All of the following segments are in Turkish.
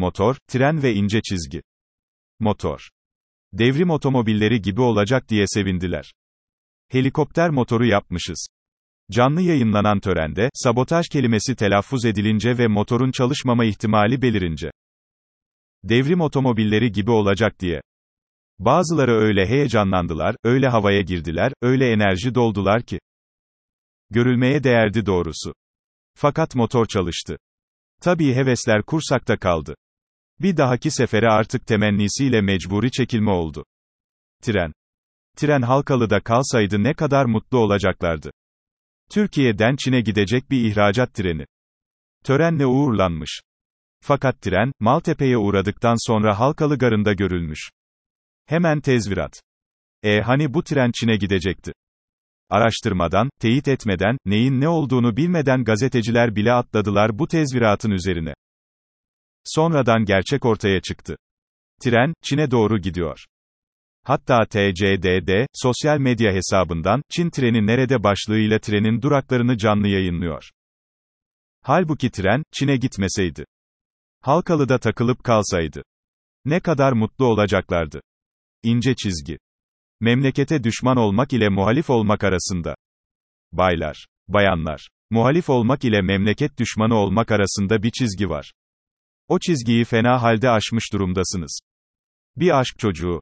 motor, tren ve ince çizgi. Motor. Devrim otomobilleri gibi olacak diye sevindiler. Helikopter motoru yapmışız. Canlı yayınlanan törende, sabotaj kelimesi telaffuz edilince ve motorun çalışmama ihtimali belirince. Devrim otomobilleri gibi olacak diye. Bazıları öyle heyecanlandılar, öyle havaya girdiler, öyle enerji doldular ki. Görülmeye değerdi doğrusu. Fakat motor çalıştı. Tabii hevesler kursakta kaldı. Bir dahaki sefere artık temennisiyle mecburi çekilme oldu. Tren. Tren Halkalı'da kalsaydı ne kadar mutlu olacaklardı. Türkiye'den Çin'e gidecek bir ihracat treni. Törenle uğurlanmış. Fakat tren, Maltepe'ye uğradıktan sonra Halkalı Garı'nda görülmüş. Hemen tezvirat. E hani bu tren Çin'e gidecekti. Araştırmadan, teyit etmeden, neyin ne olduğunu bilmeden gazeteciler bile atladılar bu tezviratın üzerine. Sonradan gerçek ortaya çıktı. Tren, Çin'e doğru gidiyor. Hatta TCDD, sosyal medya hesabından, Çin treni nerede başlığıyla trenin duraklarını canlı yayınlıyor. Halbuki tren, Çin'e gitmeseydi. Halkalı'da takılıp kalsaydı. Ne kadar mutlu olacaklardı. İnce çizgi. Memlekete düşman olmak ile muhalif olmak arasında. Baylar, bayanlar, muhalif olmak ile memleket düşmanı olmak arasında bir çizgi var. O çizgiyi fena halde aşmış durumdasınız. Bir aşk çocuğu.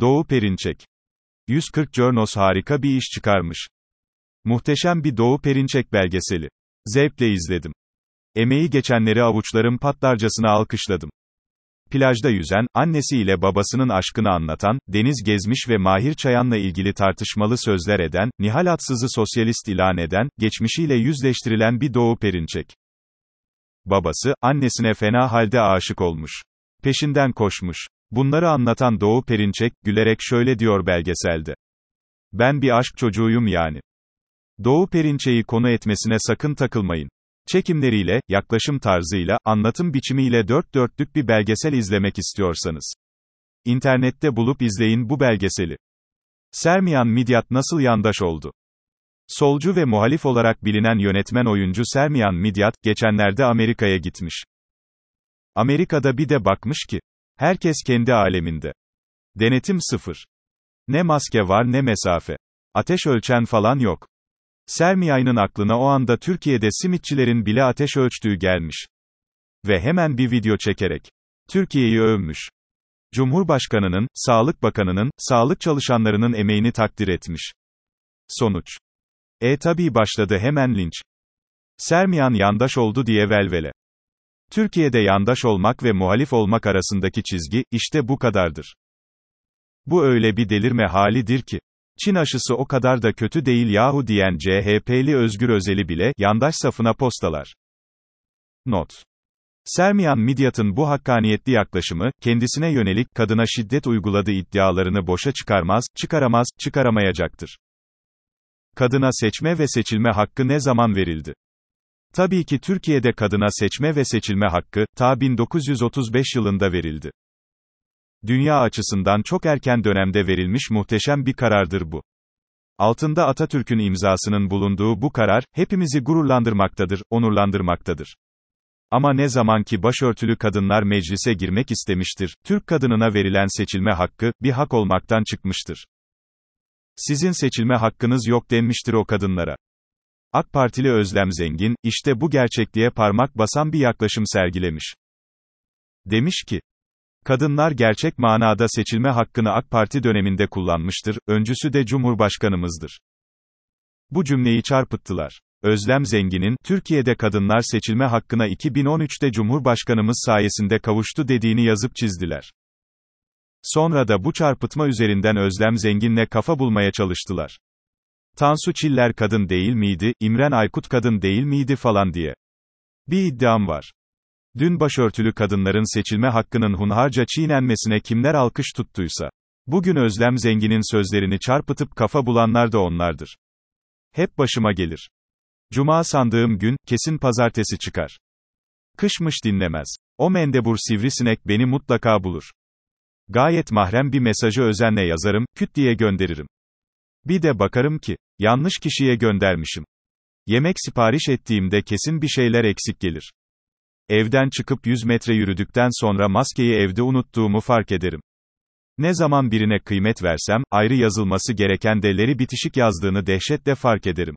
Doğu Perinçek. 140 Jornos harika bir iş çıkarmış. Muhteşem bir Doğu Perinçek belgeseli. Zevkle izledim. Emeği geçenleri avuçlarım patlarcasına alkışladım. Plajda yüzen, annesiyle babasının aşkını anlatan, deniz gezmiş ve Mahir Çayan'la ilgili tartışmalı sözler eden, Nihal Atsız'ı sosyalist ilan eden, geçmişiyle yüzleştirilen bir Doğu Perinçek. Babası, annesine fena halde aşık olmuş. Peşinden koşmuş. Bunları anlatan Doğu Perinçek, gülerek şöyle diyor belgeselde. Ben bir aşk çocuğuyum yani. Doğu Perinçek'i konu etmesine sakın takılmayın. Çekimleriyle, yaklaşım tarzıyla, anlatım biçimiyle dört dörtlük bir belgesel izlemek istiyorsanız. İnternette bulup izleyin bu belgeseli. Sermiyan Midyat nasıl yandaş oldu? Solcu ve muhalif olarak bilinen yönetmen oyuncu Sermiyan Midyat, geçenlerde Amerika'ya gitmiş. Amerika'da bir de bakmış ki, herkes kendi aleminde. Denetim sıfır. Ne maske var ne mesafe. Ateş ölçen falan yok. Sermiyay'ın aklına o anda Türkiye'de simitçilerin bile ateş ölçtüğü gelmiş. Ve hemen bir video çekerek Türkiye'yi övmüş. Cumhurbaşkanının, Sağlık Bakanının, sağlık çalışanlarının emeğini takdir etmiş. Sonuç. E tabi başladı hemen linç. Sermiyan yandaş oldu diye velvele. Türkiye'de yandaş olmak ve muhalif olmak arasındaki çizgi, işte bu kadardır. Bu öyle bir delirme halidir ki. Çin aşısı o kadar da kötü değil yahu diyen CHP'li Özgür Özel'i bile, yandaş safına postalar. Not. Sermiyan Midyat'ın bu hakkaniyetli yaklaşımı, kendisine yönelik, kadına şiddet uyguladığı iddialarını boşa çıkarmaz, çıkaramaz, çıkaramayacaktır. Kadına seçme ve seçilme hakkı ne zaman verildi? Tabii ki Türkiye'de kadına seçme ve seçilme hakkı, ta 1935 yılında verildi. Dünya açısından çok erken dönemde verilmiş muhteşem bir karardır bu. Altında Atatürk'ün imzasının bulunduğu bu karar, hepimizi gururlandırmaktadır, onurlandırmaktadır. Ama ne zaman ki başörtülü kadınlar meclise girmek istemiştir, Türk kadınına verilen seçilme hakkı, bir hak olmaktan çıkmıştır. Sizin seçilme hakkınız yok denmiştir o kadınlara. AK Partili Özlem Zengin, işte bu gerçekliğe parmak basan bir yaklaşım sergilemiş. Demiş ki, Kadınlar gerçek manada seçilme hakkını AK Parti döneminde kullanmıştır, öncüsü de Cumhurbaşkanımızdır. Bu cümleyi çarpıttılar. Özlem Zengin'in, Türkiye'de kadınlar seçilme hakkına 2013'te Cumhurbaşkanımız sayesinde kavuştu dediğini yazıp çizdiler. Sonra da bu çarpıtma üzerinden Özlem Zengin'le kafa bulmaya çalıştılar. Tansu Çiller kadın değil miydi, İmren Aykut kadın değil miydi falan diye. Bir iddiam var. Dün başörtülü kadınların seçilme hakkının hunharca çiğnenmesine kimler alkış tuttuysa. Bugün Özlem Zengin'in sözlerini çarpıtıp kafa bulanlar da onlardır. Hep başıma gelir. Cuma sandığım gün, kesin pazartesi çıkar. Kışmış dinlemez. O mendebur sivrisinek beni mutlaka bulur. Gayet mahrem bir mesajı özenle yazarım, küt diye gönderirim. Bir de bakarım ki, yanlış kişiye göndermişim. Yemek sipariş ettiğimde kesin bir şeyler eksik gelir. Evden çıkıp 100 metre yürüdükten sonra maskeyi evde unuttuğumu fark ederim. Ne zaman birine kıymet versem, ayrı yazılması gereken D'leri bitişik yazdığını dehşetle fark ederim.